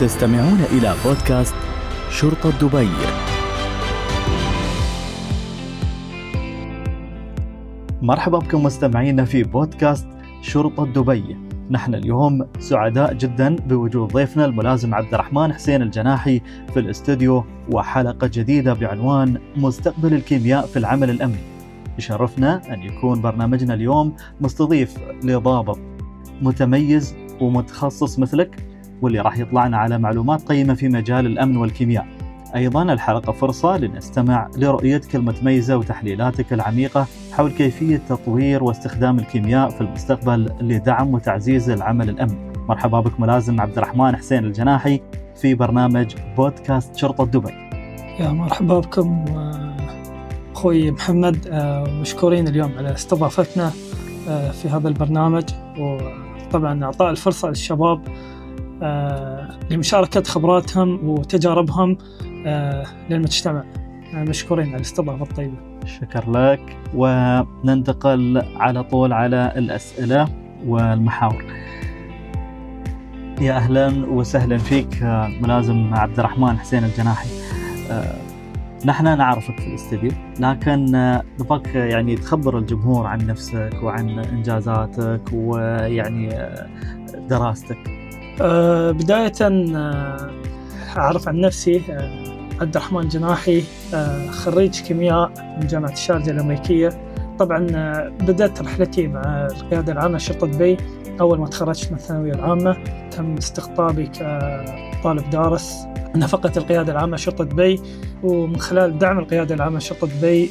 تستمعون إلى بودكاست شرطة دبي. مرحبا بكم مستمعينا في بودكاست شرطة دبي. نحن اليوم سعداء جدا بوجود ضيفنا الملازم عبد الرحمن حسين الجناحي في الاستوديو وحلقة جديدة بعنوان مستقبل الكيمياء في العمل الأمني. يشرفنا أن يكون برنامجنا اليوم مستضيف لضابط متميز ومتخصص مثلك واللي راح يطلعنا على معلومات قيمة في مجال الأمن والكيمياء. أيضا الحلقة فرصة لنستمع لرؤيتك المتميزة وتحليلاتك العميقة حول كيفية تطوير واستخدام الكيمياء في المستقبل لدعم وتعزيز العمل الأمني مرحبا بك ملازم عبد الرحمن حسين الجناحي في برنامج بودكاست شرطة دبي. يا مرحبا بكم أخوي محمد. مشكورين اليوم على استضافتنا في هذا البرنامج. وطبعا إعطاء الفرصة للشباب لمشاركة خبراتهم وتجاربهم للمجتمع. مشكورين على الاستضافة الطيبة. شكر لك. وننتقل على طول على الأسئلة والمحاور. يا أهلا وسهلا فيك ملازم عبد الرحمن حسين الجناحي. نحن نعرفك في الاستديو لكن نبغاك يعني تخبر الجمهور عن نفسك وعن إنجازاتك ويعني دراستك. أه بداية أه أعرف عن نفسي أه عبد الرحمن جناحي خريج كيمياء من جامعة الشارجة الأمريكية. طبعا بدأت رحلتي مع القيادة العامة لشرطة دبي. أول ما تخرجت من الثانوية العامة تم استقطابي كطالب دارس. نفقة القيادة العامة شرطة دبي ومن خلال دعم القيادة العامة شرطة دبي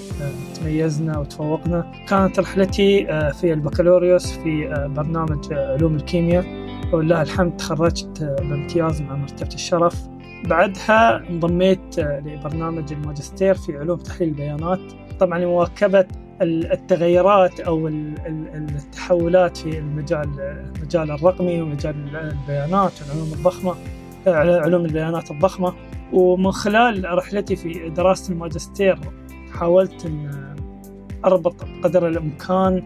تميزنا وتفوقنا. كانت رحلتي في البكالوريوس في برنامج علوم الكيمياء. ولله الحمد تخرجت بامتياز مع مرتبة الشرف. بعدها انضميت لبرنامج الماجستير في علوم تحليل البيانات. طبعا لمواكبة التغيرات أو التحولات في المجال المجال الرقمي ومجال البيانات والعلوم الضخمة علوم البيانات الضخمة. ومن خلال رحلتي في دراسة الماجستير حاولت أن أربط قدر الإمكان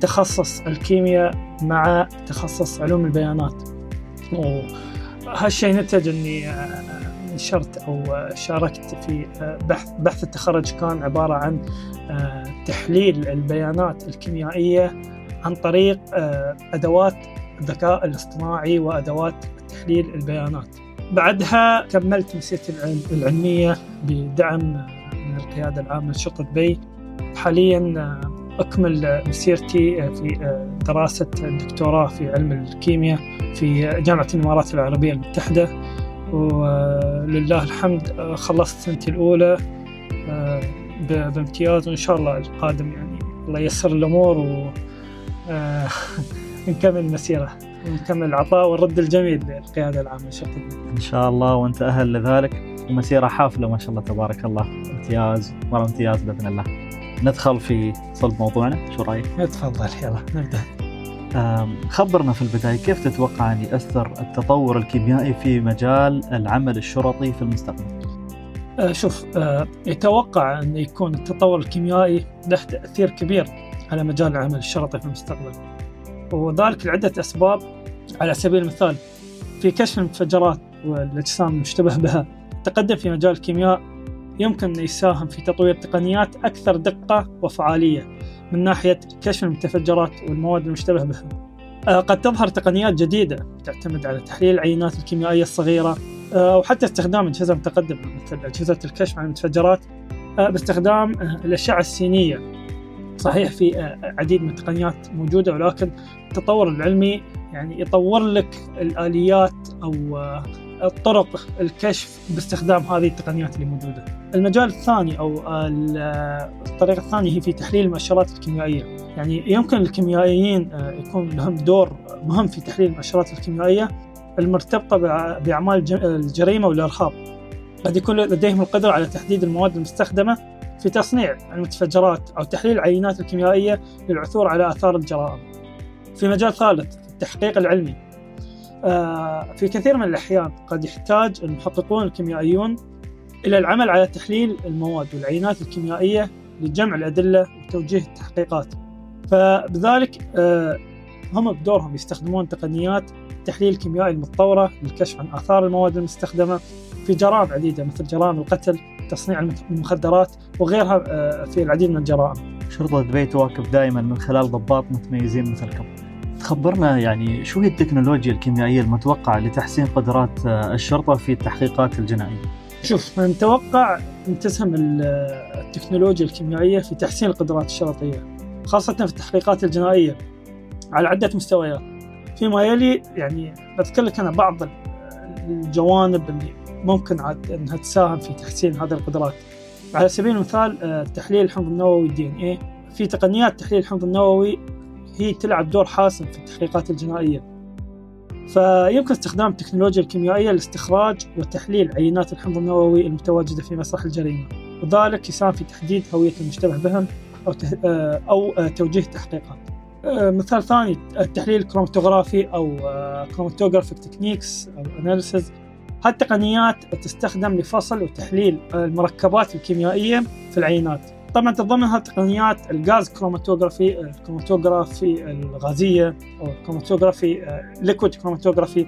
تخصص الكيمياء مع تخصص علوم البيانات. وهالشيء نتج أني نشرت أو شاركت في بحث بحث التخرج كان عبارة عن تحليل البيانات الكيميائية عن طريق أدوات الذكاء الاصطناعي وأدوات تحليل البيانات. بعدها كملت مسيرتي العلمية بدعم من القيادة العامة لشرطة دبي حاليا أكمل مسيرتي في دراسة الدكتوراه في علم الكيمياء في جامعة الإمارات العربية المتحدة. ولله الحمد خلصت سنتي الأولى بامتياز وإن شاء الله القادم يعني. الله ييسر الأمور و نكمل المسيرة ونكمل العطاء والرد الجميل للقيادة العامة لشرطة إن شاء الله وأنت أهل لذلك. ومسيرة حافلة ما شاء الله تبارك الله. امتياز مرة امتياز بإذن الله. ندخل في صلب موضوعنا شو رأيك؟ تفضل يلا نبدأ خبرنا في البداية كيف تتوقع أن يأثر التطور الكيميائي في مجال العمل الشرطي في المستقبل؟ أه شوف أه يتوقع أن يكون التطور الكيميائي له تأثير كبير على مجال العمل الشرطي في المستقبل وذلك لعدة أسباب على سبيل المثال في كشف المتفجرات والأجسام المشتبه بها التقدم في مجال الكيمياء يمكن أن يساهم في تطوير تقنيات أكثر دقة وفعالية من ناحية كشف المتفجرات والمواد المشتبه بها. قد تظهر تقنيات جديدة تعتمد على تحليل العينات الكيميائية الصغيرة وحتى استخدام أجهزة متقدمة مثل أجهزة الكشف عن المتفجرات باستخدام الأشعة السينية. صحيح في عديد من التقنيات موجودة ولكن التطور العلمي يعني يطور لك الآليات أو طرق الكشف باستخدام هذه التقنيات اللي موجودة المجال الثاني أو الطريقة الثانية هي في تحليل المؤشرات الكيميائية يعني يمكن الكيميائيين يكون لهم دور مهم في تحليل المؤشرات الكيميائية المرتبطة بأعمال الجريمة والإرهاب قد يكون لديهم القدرة على تحديد المواد المستخدمة في تصنيع المتفجرات أو تحليل العينات الكيميائية للعثور على آثار الجرائم. في مجال ثالث التحقيق العلمي. في كثير من الأحيان قد يحتاج المحققون الكيميائيون إلى العمل على تحليل المواد والعينات الكيميائية لجمع الأدلة وتوجيه التحقيقات. فبذلك هم بدورهم يستخدمون تقنيات التحليل الكيميائي المتطورة للكشف عن آثار المواد المستخدمة في جرائم عديدة مثل جرائم القتل تصنيع المخدرات وغيرها آه، في العديد من الجرائم شرطة دبي تواكب دائما من خلال ضباط متميزين مثلكم تخبرنا يعني شو هي التكنولوجيا الكيميائية المتوقعة لتحسين قدرات آه، الشرطة في التحقيقات الجنائية؟ شوف نتوقع أن تسهم التكنولوجيا الكيميائية في تحسين القدرات الشرطية خاصة في التحقيقات الجنائية على عدة مستويات. فيما يلي يعني بذكر لك أنا بعض الجوانب اللي ممكن عاد أنها تساهم في تحسين هذه القدرات. على سبيل المثال آه، تحليل الحمض النووي الدي إن اي في تقنيات تحليل الحمض النووي هي تلعب دور حاسم في التحقيقات الجنائية. فيمكن استخدام التكنولوجيا الكيميائية لاستخراج وتحليل عينات الحمض النووي المتواجدة في مسرح الجريمة. وذلك يساهم في تحديد هوية المشتبه بهم أو, آه، أو آه، توجيه التحقيقات. مثال ثاني التحليل الكروماتوغرافي أو chromatographic techniques أو analysis هالتقنيات تستخدم لفصل وتحليل المركبات الكيميائية في العينات. طبعا تتضمن هالتقنيات ال gas chromatography الكروماتوغرافي الغازية أو الكروماتوغرافي liquid chromatography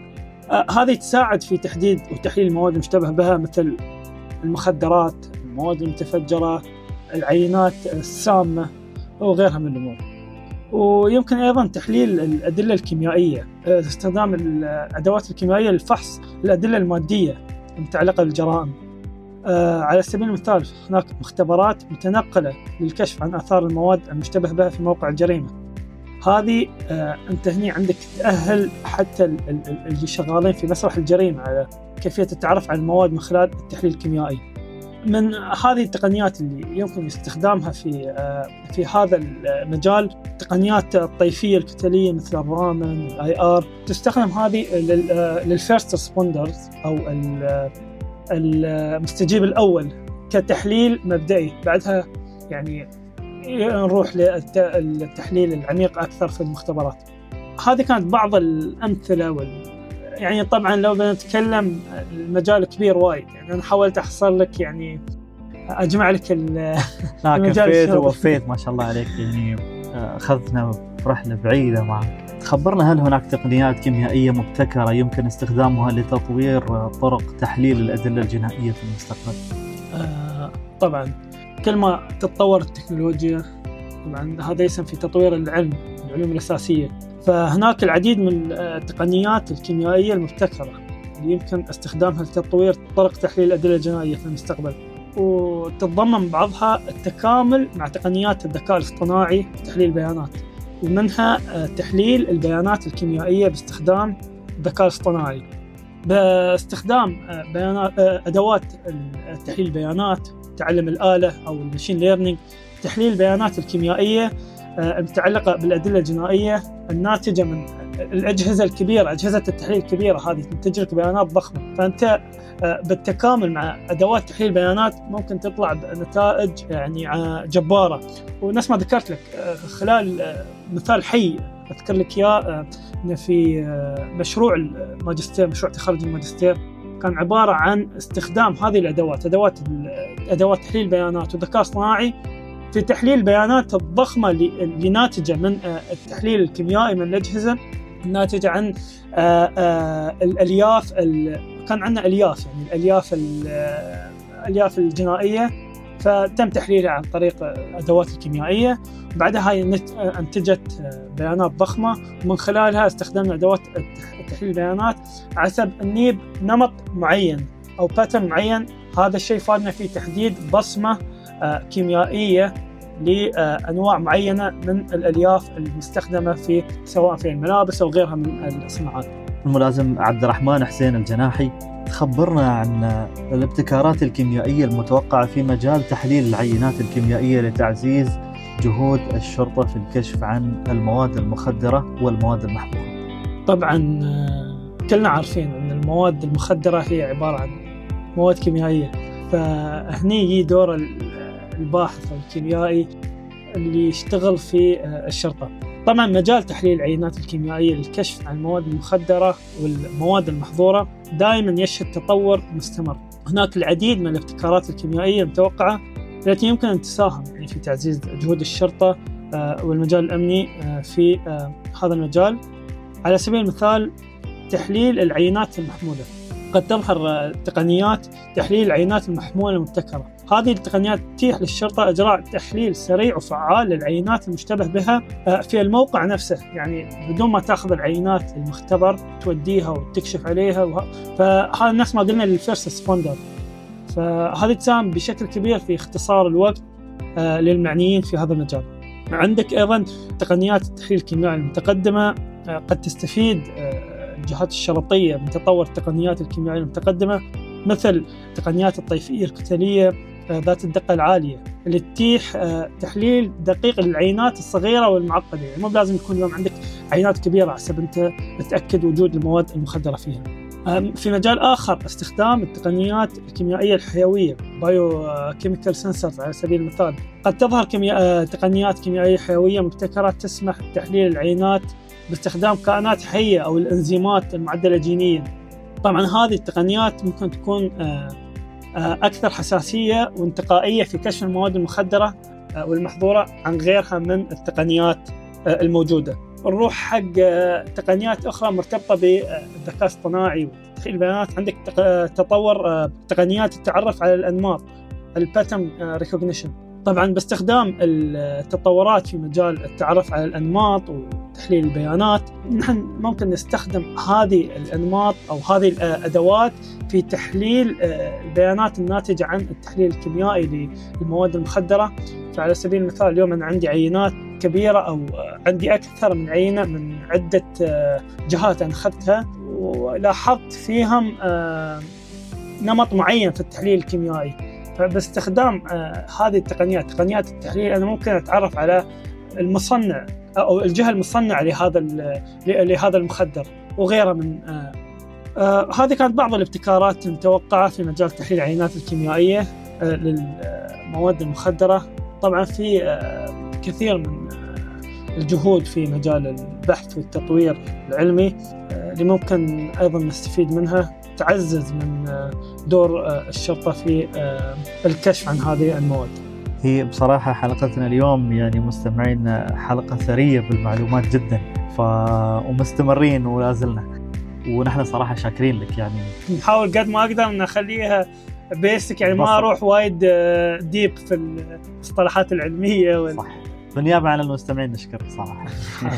هذه تساعد في تحديد وتحليل المواد المشتبه بها مثل المخدرات المواد المتفجرة العينات السامة وغيرها من الأمور. ويمكن أيضا تحليل الأدلة الكيميائية آه، استخدام الأدوات الكيميائية لفحص الأدلة المادية المتعلقة بالجرائم. آه، على سبيل المثال هناك مختبرات متنقلة للكشف عن آثار المواد المشتبه بها في موقع الجريمة. هذه آه، أنت هني عندك تأهل حتى اللي شغالين في مسرح الجريمة على كيفية التعرف على المواد من خلال التحليل الكيميائي. من هذه التقنيات اللي يمكن استخدامها في آه، في هذا المجال تقنيات الطيفية الكتلية مثل ال Raman ال IR تستخدم هذه لل first responders أو المستجيب الأول كتحليل مبدئي. بعدها يعني نروح للتحليل العميق أكثر في المختبرات. هذه كانت بعض الأمثلة وال يعني طبعا لو بنتكلم المجال كبير وايد يعني أنا حاولت احصر لك يعني أجمع لك لا كفيت ووفيت ما شاء الله عليك يعني آه، أخذتنا رحله بعيدة معك. خبرنا هل هناك تقنيات كيميائية مبتكرة يمكن استخدامها لتطوير طرق تحليل الأدلة الجنائية في المستقبل؟ آه طبعا. كل ما تتطور التكنولوجيا طبعا هذا يسهم في تطوير العلم العلوم الأساسية. فهناك العديد من التقنيات الكيميائية المبتكرة اللي يمكن استخدامها لتطوير طرق تحليل الأدلة الجنائية في المستقبل. وتتضمن بعضها التكامل مع تقنيات الذكاء الاصطناعي في تحليل البيانات. ومنها تحليل البيانات الكيميائية باستخدام الذكاء الاصطناعي باستخدام بيانات أدوات تحليل البيانات تعلم الآلة أو المشين ليرنينج تحليل البيانات الكيميائية آه، المتعلقة بالأدلة الجنائية الناتجة من الأجهزة الكبيرة أجهزة التحليل الكبيرة هذه تنتج لك بيانات ضخمة. فأنت آه، بالتكامل مع أدوات تحليل البيانات ممكن تطلع بنتائج يعني آه، جبارة. ونفس ما ذكرت لك خلال مثال حي أذكر لك إياه في مشروع الماجستير مشروع تخرج الماجستير كان عبارة عن استخدام هذه الأدوات أدوات أدوات تحليل البيانات والذكاء الصناعي في تحليل البيانات الضخمة اللي ناتجة من آه، التحليل الكيميائي من الأجهزة. الناتجة عن آه، آه، الألياف كان عندنا ألياف يعني الألياف الألياف الجنائية. فتم تحليلها عن طريق الأدوات الكيميائية. بعدها هاي أنتجت بيانات ضخمة. ومن خلالها استخدمنا أدوات تحليل البيانات حسب النيب نمط معين أو باترن معين. هذا الشيء فادنا في تحديد بصمة كيميائية لأنواع معينة من الألياف المستخدمة في سواء في الملابس أو غيرها من الصناعات. الملازم عبد الرحمن حسين الجناحي خبرنا عن الابتكارات الكيميائية المتوقعة في مجال تحليل العينات الكيميائية لتعزيز جهود الشرطة في الكشف عن المواد المخدرة والمواد المحظوره. طبعا كلنا عارفين إن المواد المخدرة هي عبارة عن مواد كيميائية فهني يجي دور الباحث الكيميائي اللي يشتغل في آه، الشرطة. طبعا مجال تحليل العينات الكيميائية للكشف عن المواد المخدرة والمواد المحظورة دائما يشهد تطور مستمر. هناك العديد من الابتكارات الكيميائية المتوقعة التي يمكن أن تساهم يعني في تعزيز جهود الشرطة آه، والمجال الأمني آه، في هذا المجال. على سبيل المثال تحليل العينات المحمولة. قد تظهر تقنيات تحليل العينات المحمولة المبتكرة. هذه التقنيات تتيح للشرطة إجراء تحليل سريع وفعال للعينات المشتبه بها آه، في الموقع نفسه. يعني بدون ما تأخذ العينات المختبر توديها وتكشف عليها وه... فهذا نفس ما قلنا لل first responder. فهذه تساهم بشكل كبير في اختصار الوقت آه، للمعنيين في هذا المجال. عندك أيضا تقنيات التحليل الكيميائي المتقدمة آه، قد تستفيد الجهات الشرطية من تطور التقنيات الكيميائية المتقدمة مثل تقنيات الطيفية الكتليه ذات الدقة العالية اللي تتيح آه، تحليل دقيق للعينات الصغيرة والمعقدة. يعني مو لازم يكون اليوم عندك عينات كبيرة حسب أنت تتأكد وجود المواد المخدرة فيها. في مجال آخر استخدام التقنيات الكيميائية الحيوية biochemical sensors على سبيل المثال. قد تظهر كيمياء آه، تقنيات كيميائية حيوية مبتكرة تسمح بتحليل العينات باستخدام كائنات حية أو الإنزيمات المعدلة جينيا. طبعا هذه التقنيات ممكن تكون آه، آه، أكثر حساسية وانتقائية في كشف المواد المخدرة آه، والمحظورة عن غيرها من التقنيات آه، الموجودة. نروح حق تقنيات أخرى مرتبطة بالذكاء الاصطناعي. وتحليل البيانات عندك تطور تقنيات التعرف على الأنماط. ال pattern recognition طبعا باستخدام التطورات في مجال التعرف على الأنماط وتحليل البيانات نحن ممكن نستخدم هذه الأنماط أو هذه الأدوات في تحليل آه، البيانات الناتجة عن التحليل الكيميائي للمواد المخدرة. فعلى سبيل المثال اليوم أنا عندي عينات كبيرة أو عندي أكثر من عينة من عدة آه، جهات أنا أخذتها ولاحظت فيهم آه، نمط معين في التحليل الكيميائي. فباستخدام آه، هذه التقنيات تقنيات التحليل أنا ممكن أتعرف على المصنع أو الجهة المصنعة لهذا لهذا المخدر وغيره من آه، آه، هذه كانت بعض الابتكارات المتوقعه في مجال تحليل العينات الكيميائية للمواد المخدرة. طبعا في كثير من الجهود في مجال البحث والتطوير العلمي اللي ممكن أيضا نستفيد منها. تعزز من آه، دور آه، الشرطة في آه، الكشف عن هذه المواد. هي بصراحة حلقتنا اليوم يعني مستمعين حلقة ثرية بالمعلومات جدا ف ومستمرين ولا زلنا. ونحن صراحة شاكرين لك يعني. نحاول قد ما أقدر أن أخليها basic يعني ما أروح وايد deep في المصطلحات العلمية وال... صح. بالنيابة عن المستمعين نشكرك صراحة.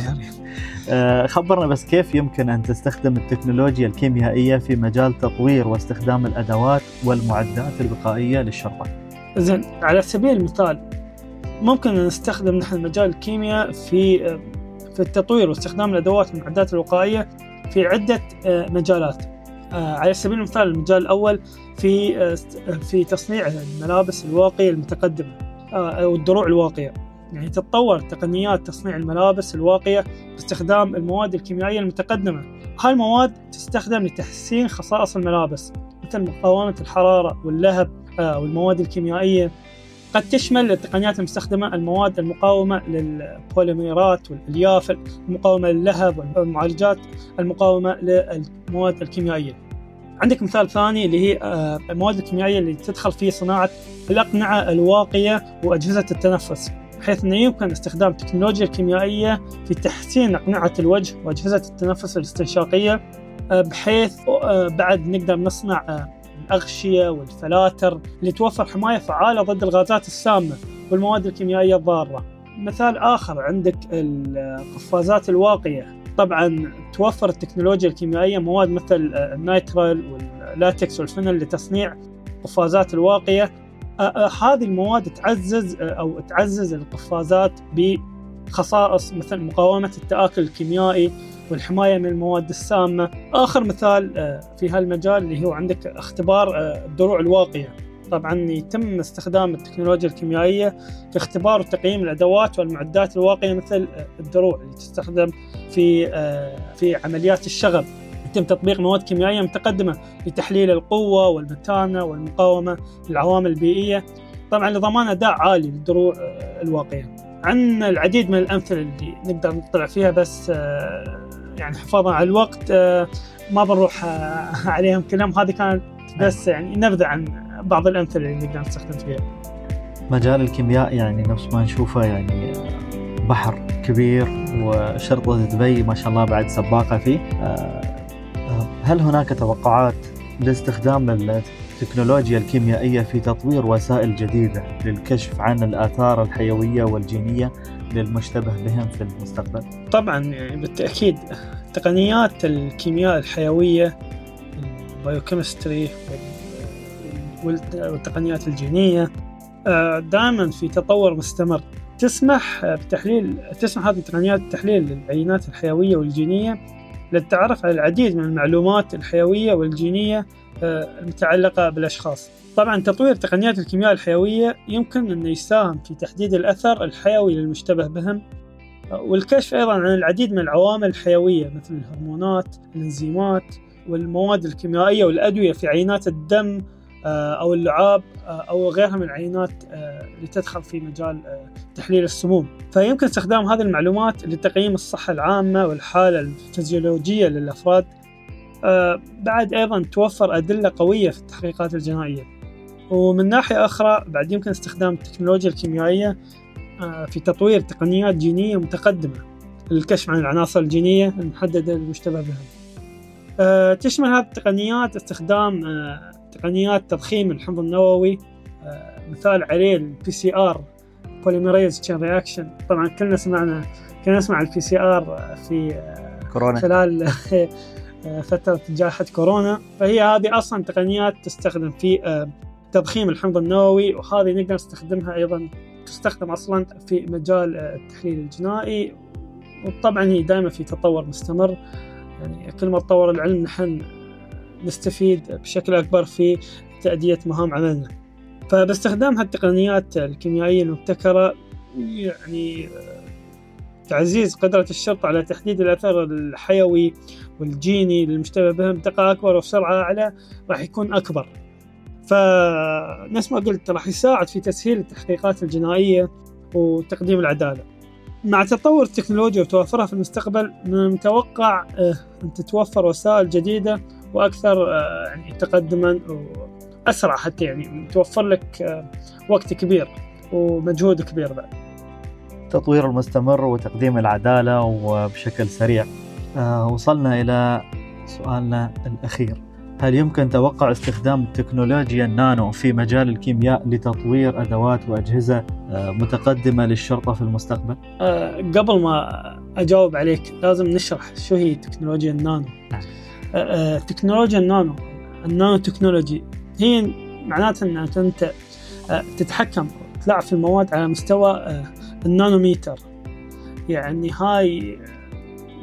آه، خبرنا بس كيف يمكن أن تستخدم التكنولوجيا الكيميائية في مجال تطوير واستخدام الأدوات والمعدات الوقائية للشرطة زين على سبيل المثال ممكن نستخدم نحن مجال الكيمياء في في التطوير واستخدام الأدوات والمعدات الوقائية في عدة آه، مجالات. آه، على سبيل المثال المجال الأول في في تصنيع الملابس الواقية المتقدمة أو الدروع الواقية. يعني تتطور تقنيات تصنيع الملابس الواقية باستخدام المواد الكيميائية المتقدمة. هاي المواد تستخدم لتحسين خصائص الملابس مثل مقاومة الحرارة واللهب آه، والمواد الكيميائية. قد تشمل التقنيات المستخدمة المواد المقاومة للبوليميرات والألياف المقاومة للهب والمعالجات المقاومة للمواد الكيميائية. عندك مثال ثاني اللي هي آه، المواد الكيميائية اللي تدخل في صناعة الأقنعة الواقية وأجهزة التنفس. بحيث أنه يمكن استخدام التكنولوجيا الكيميائية في تحسين أقنعة الوجه وأجهزة التنفس الاستنشاقية آه، بحيث آه، بعد نقدر نصنع آه، الأغشية والفلاتر اللي توفر حماية فعالة ضد الغازات السامة والمواد الكيميائية الضارة. مثال آخر عندك القفازات الواقية. طبعا توفر التكنولوجيا الكيميائية مواد مثل ال nitrile وال latex وال vinyl لتصنيع قفازات الواقية. هذه المواد تعزز آه، أو تعزز القفازات بخصائص مثل مقاومة التآكل الكيميائي والحماية من المواد السامة. آخر مثال في هالمجال اللي هو عندك اختبار الدروع الواقية. طبعا يتم استخدام التكنولوجيا الكيميائية في اختبار وتقييم الأدوات والمعدات الواقية مثل الدروع اللي تستخدم في في عمليات الشغب يتم تطبيق مواد كيميائية متقدمة لتحليل القوة والمتانة والمقاومة للعوامل البيئية. طبعا لضمان أداء عالي للدروع آه، الواقية عن العديد من الأمثلة اللي نقدر نطلع فيها بس آه، يعني حفاظا على الوقت آه، ما بنروح عليهم كلهم هذه كانت بس يعني نبذة عن بعض الأمثلة اللي نقدر نستخدم فيها. مجال الكيمياء يعني نفس ما نشوفه يعني بحر كبير وشرطة دبي ما شاء الله بعد سباقة فيه. هل هناك توقعات لاستخدام التكنولوجيا الكيميائية في تطوير وسائل جديدة للكشف عن الآثار الحيوية والجينية للمشتبه بهم في المستقبل؟ طبعا يعني بالتأكيد تقنيات الكيمياء الحيوية البايوكيمستري والتقنيات الجينية آه، دائما في تطور مستمر تسمح بتحليل تسمح هذه التقنيات بتحليل العينات الحيوية والجينية للتعرف على العديد من المعلومات الحيوية والجينية آه، المتعلقة بالأشخاص. طبعا تطوير تقنيات الكيمياء الحيوية يمكن أن يساهم في تحديد الأثر الحيوي للمشتبه بهم آه، والكشف أيضا عن العديد من العوامل الحيوية مثل الهرمونات الإنزيمات والمواد الكيميائية والأدوية في عينات الدم آه، أو اللعاب أو غيرها من العينات اللي تدخل في مجال تحليل السموم. فيمكن استخدام هذه المعلومات لتقييم الصحة العامة والحالة الفيزيولوجية للأفراد. آه، بعد أيضا توفر أدلة قوية في التحقيقات الجنائية. ومن ناحية أخرى بعد يمكن استخدام التكنولوجيا الكيميائية آه، في تطوير تقنيات جينية متقدمة للكشف عن العناصر الجينية المحددة للمشتبه بها آه، تشمل هذه التقنيات استخدام تقنيات تضخيم الحمض النووي مثال عليه ال PCR polymerase chain reaction طبعا كلنا سمعنا كنا نسمع ال PCR في كورونا. خلال فترة جائحة كورونا. فهي هذه أصلا تقنيات تستخدم في آه، تضخيم الحمض النووي وهذه نقدر نستخدمها أيضا تستخدم أصلا في مجال آه، التحليل الجنائي. وطبعا هي دائما في تطور مستمر. يعني كل ما تطور العلم نحن نستفيد بشكل أكبر في تأدية مهام عملنا. فباستخدام هالتقنيات الكيميائية المبتكرة يعني آه، تعزيز قدرة الشرطة على تحديد الأثر الحيوي والجيني للمشتبه بهم بدقة أكبر وبسرعة أعلى راح يكون أكبر. فنفس ما قلت راح يساعد في تسهيل التحقيقات الجنائية وتقديم العدالة. مع تطور التكنولوجيا وتوفرها في المستقبل من المتوقع آه، أن تتوفر وسائل جديدة وأكثر آه، يعني تقدما وأسرع حتى يعني توفر لك آه، وقت كبير ومجهود كبير بعد التطوير المستمر وتقديم العدالة وبشكل سريع آه وصلنا إلى سؤالنا الأخير هل يمكن توقع استخدام تكنولوجيا النانو في مجال الكيمياء لتطوير أدوات وأجهزة آه متقدمة للشرطة في المستقبل؟ قبل ما أجاوب عليك لازم نشرح شو هي تكنولوجيا النانو نعم. تكنولوجيا النانو النانو تكنولوجي هي معناتها أن أنت آه، تتحكم تلعب في المواد على مستوى آه، النانوميتر. يعني هاي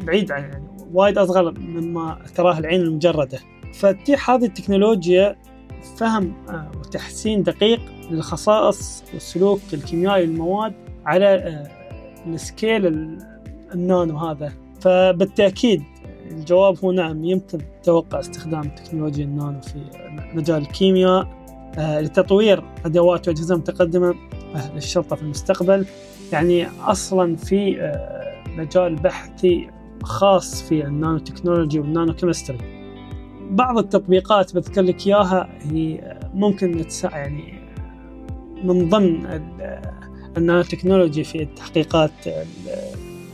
بعيد عن يعني وايد أصغر مما تراه العين المجردة. فتتيح هذه التكنولوجيا فهم آه، وتحسين دقيق للخصائص والسلوك الكيميائي للمواد على آه، السكيل النانو هذا. فبالتأكيد الجواب هو نعم يمكن توقع استخدام تكنولوجيا النانو في مجال الكيمياء. آه، لتطوير أدوات وأجهزة متقدمة للشرطة في المستقبل. يعني أصلا في آه، مجال بحثي خاص في ال nanotechnology وال nanochemistry. بعض التطبيقات بذكر لك إياها هي ممكن يعني من ضمن النانو تكنولوجي في التحقيقات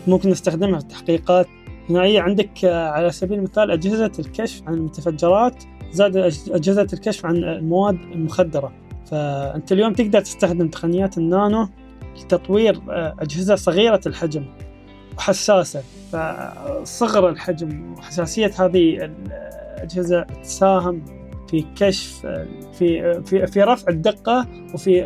ممكن نستخدمها في التحقيقات. هنا عندك آه، على سبيل المثال أجهزة الكشف عن المتفجرات زاد أجهزة الكشف عن المواد المخدرة فأنت اليوم تقدر تستخدم تقنيات النانو لتطوير آه، أجهزة صغيرة الحجم وحساسة. فصغر الحجم وحساسية هذه الأجهزة تساهم في كشف آه، في في في رفع الدقة وفي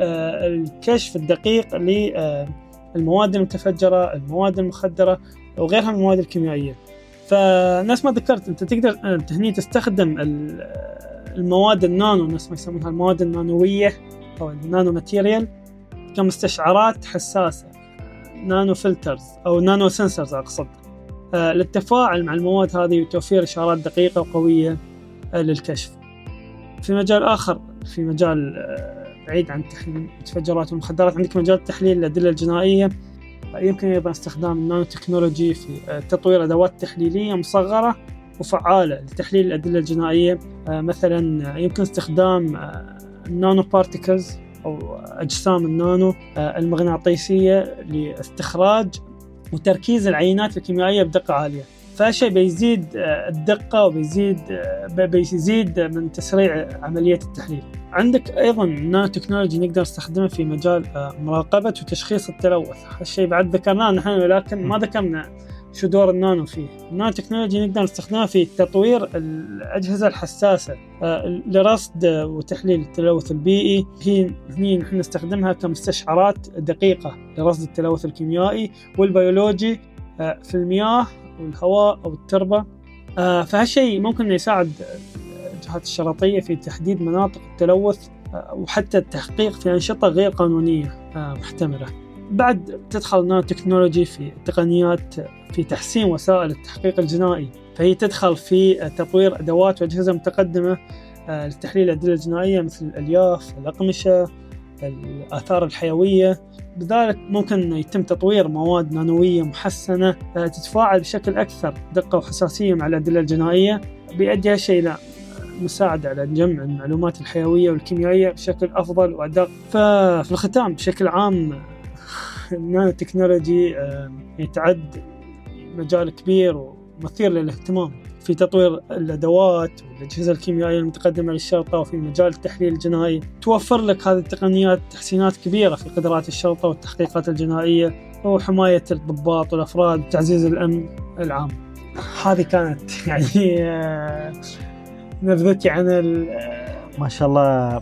الكشف الدقيق للمواد المتفجرة، المواد المخدرة. وغيرها من المواد الكيميائية. فنفس ما ذكرت أنت تقدر انت هني تستخدم المواد النانو نفس ما يسمونها المواد النانوية أو ال nanomaterial كمستشعرات حساسة nano filters أو nano sensors أقصد. آه، للتفاعل مع المواد هذه وتوفير إشارات دقيقة وقوية آه، للكشف. في مجال آخر في مجال آه، بعيد عن تحليل المتفجرات والمخدرات عندك مجال تحليل الأدلة الجنائية. يمكن أيضا استخدام النانو تكنولوجي في آه، تطوير أدوات تحليلية مصغرة وفعالة لتحليل الأدلة الجنائية. آه، مثلا يمكن استخدام ال nanoparticles أو أجسام النانو آه، المغناطيسية لاستخراج وتركيز العينات الكيميائية بدقة عالية. فهالشيء بيزيد الدقة وبيزيد بيزيد من تسريع عملية التحليل. عندك أيضا نانو تكنولوجي نقدر نستخدمه في مجال مراقبة وتشخيص التلوث. هالشيء بعد ذكرناه نحن ولكن ما ذكرنا شو دور النانو فيه. النانو تكنولوجي نقدر نستخدمها في تطوير الأجهزة الحساسة آه، لرصد وتحليل التلوث البيئي. هي هني نحن نستخدمها كمستشعرات دقيقة لرصد التلوث الكيميائي والبيولوجي آه، في المياه والهواء أو التربة. آه، فهالشيء ممكن يساعد الجهات الشرطية في تحديد مناطق التلوث وحتى التحقيق في أنشطة غير قانونية محتملة. بعد تدخل نانو تكنولوجي في تقنيات في تحسين وسائل التحقيق الجنائي فهي تدخل في تطوير أدوات وأجهزة متقدمة آه، لتحليل الأدلة الجنائية مثل الألياف الأقمشة الآثار الحيوية. بذلك ممكن يتم تطوير مواد نانوية محسنة آه، تتفاعل بشكل أكثر دقة وحساسية مع الأدلة الجنائية. بيؤدي هالشيء إلى مساعدة على جمع المعلومات الحيوية والكيميائية بشكل أفضل وأدق ففي الختام بشكل عام النانو تكنولوجي يتعد مجال كبير ومثير للاهتمام في تطوير الأدوات والأجهزة الكيميائية المتقدمة للشرطة وفي مجال التحليل الجنائي توفر لك هذه التقنيات تحسينات كبيرة في قدرات الشرطة والتحقيقات الجنائية وحماية الضباط والأفراد وتعزيز الأمن العام. هذه كانت يعني آه، نبذتي عن ما شاء الله.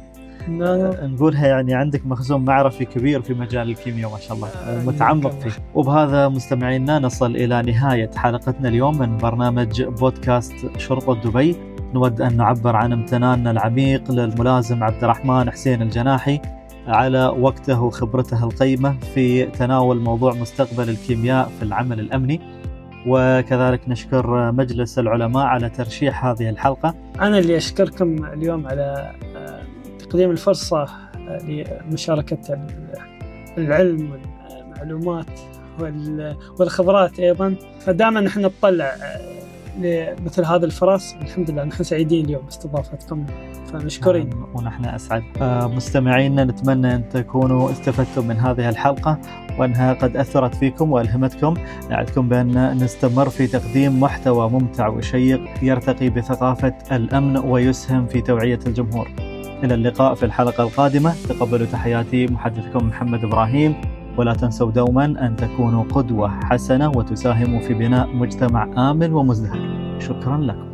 نقولها يعني عندك مخزون معرفي كبير في مجال الكيمياء ما شاء الله. آه، متعمق فيه. وبهذا مستمعينا نصل إلى نهاية حلقتنا اليوم من برنامج بودكاست شرطة دبي. نود أن نعبر عن امتناننا العميق للملازم عبد الرحمن حسين الجناحي على وقته وخبرته القيمة في تناول موضوع مستقبل الكيمياء في العمل الأمني. وكذلك نشكر مجلس العلماء على ترشيح هذه الحلقة. أنا اللي أشكركم اليوم على تقديم الفرصة لمشاركة العلم والمعلومات والخبرات أيضا. فدائما نحن نطلع لمثل هذه الفرص الحمد لله نحن سعيدين اليوم باستضافتكم. فمشكورين. نعم، ونحن أسعد. آه، مستمعينا نتمنى أن تكونوا استفدتم من هذه الحلقة وأنها قد أثرت فيكم وألهمتكم. نعدكم بأن نستمر في تقديم محتوى ممتع وشيق يرتقي بثقافة الأمن ويسهم في توعية الجمهور. إلى اللقاء في الحلقة القادمة. تقبلوا تحياتي محدثكم محمد إبراهيم. ولا تنسوا دوما أن تكونوا قدوة حسنة وتساهموا في بناء مجتمع آمن ومزدهر. شكرا لكم.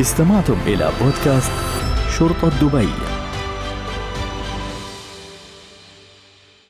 استمعتم إلى بودكاست شرطة دبي.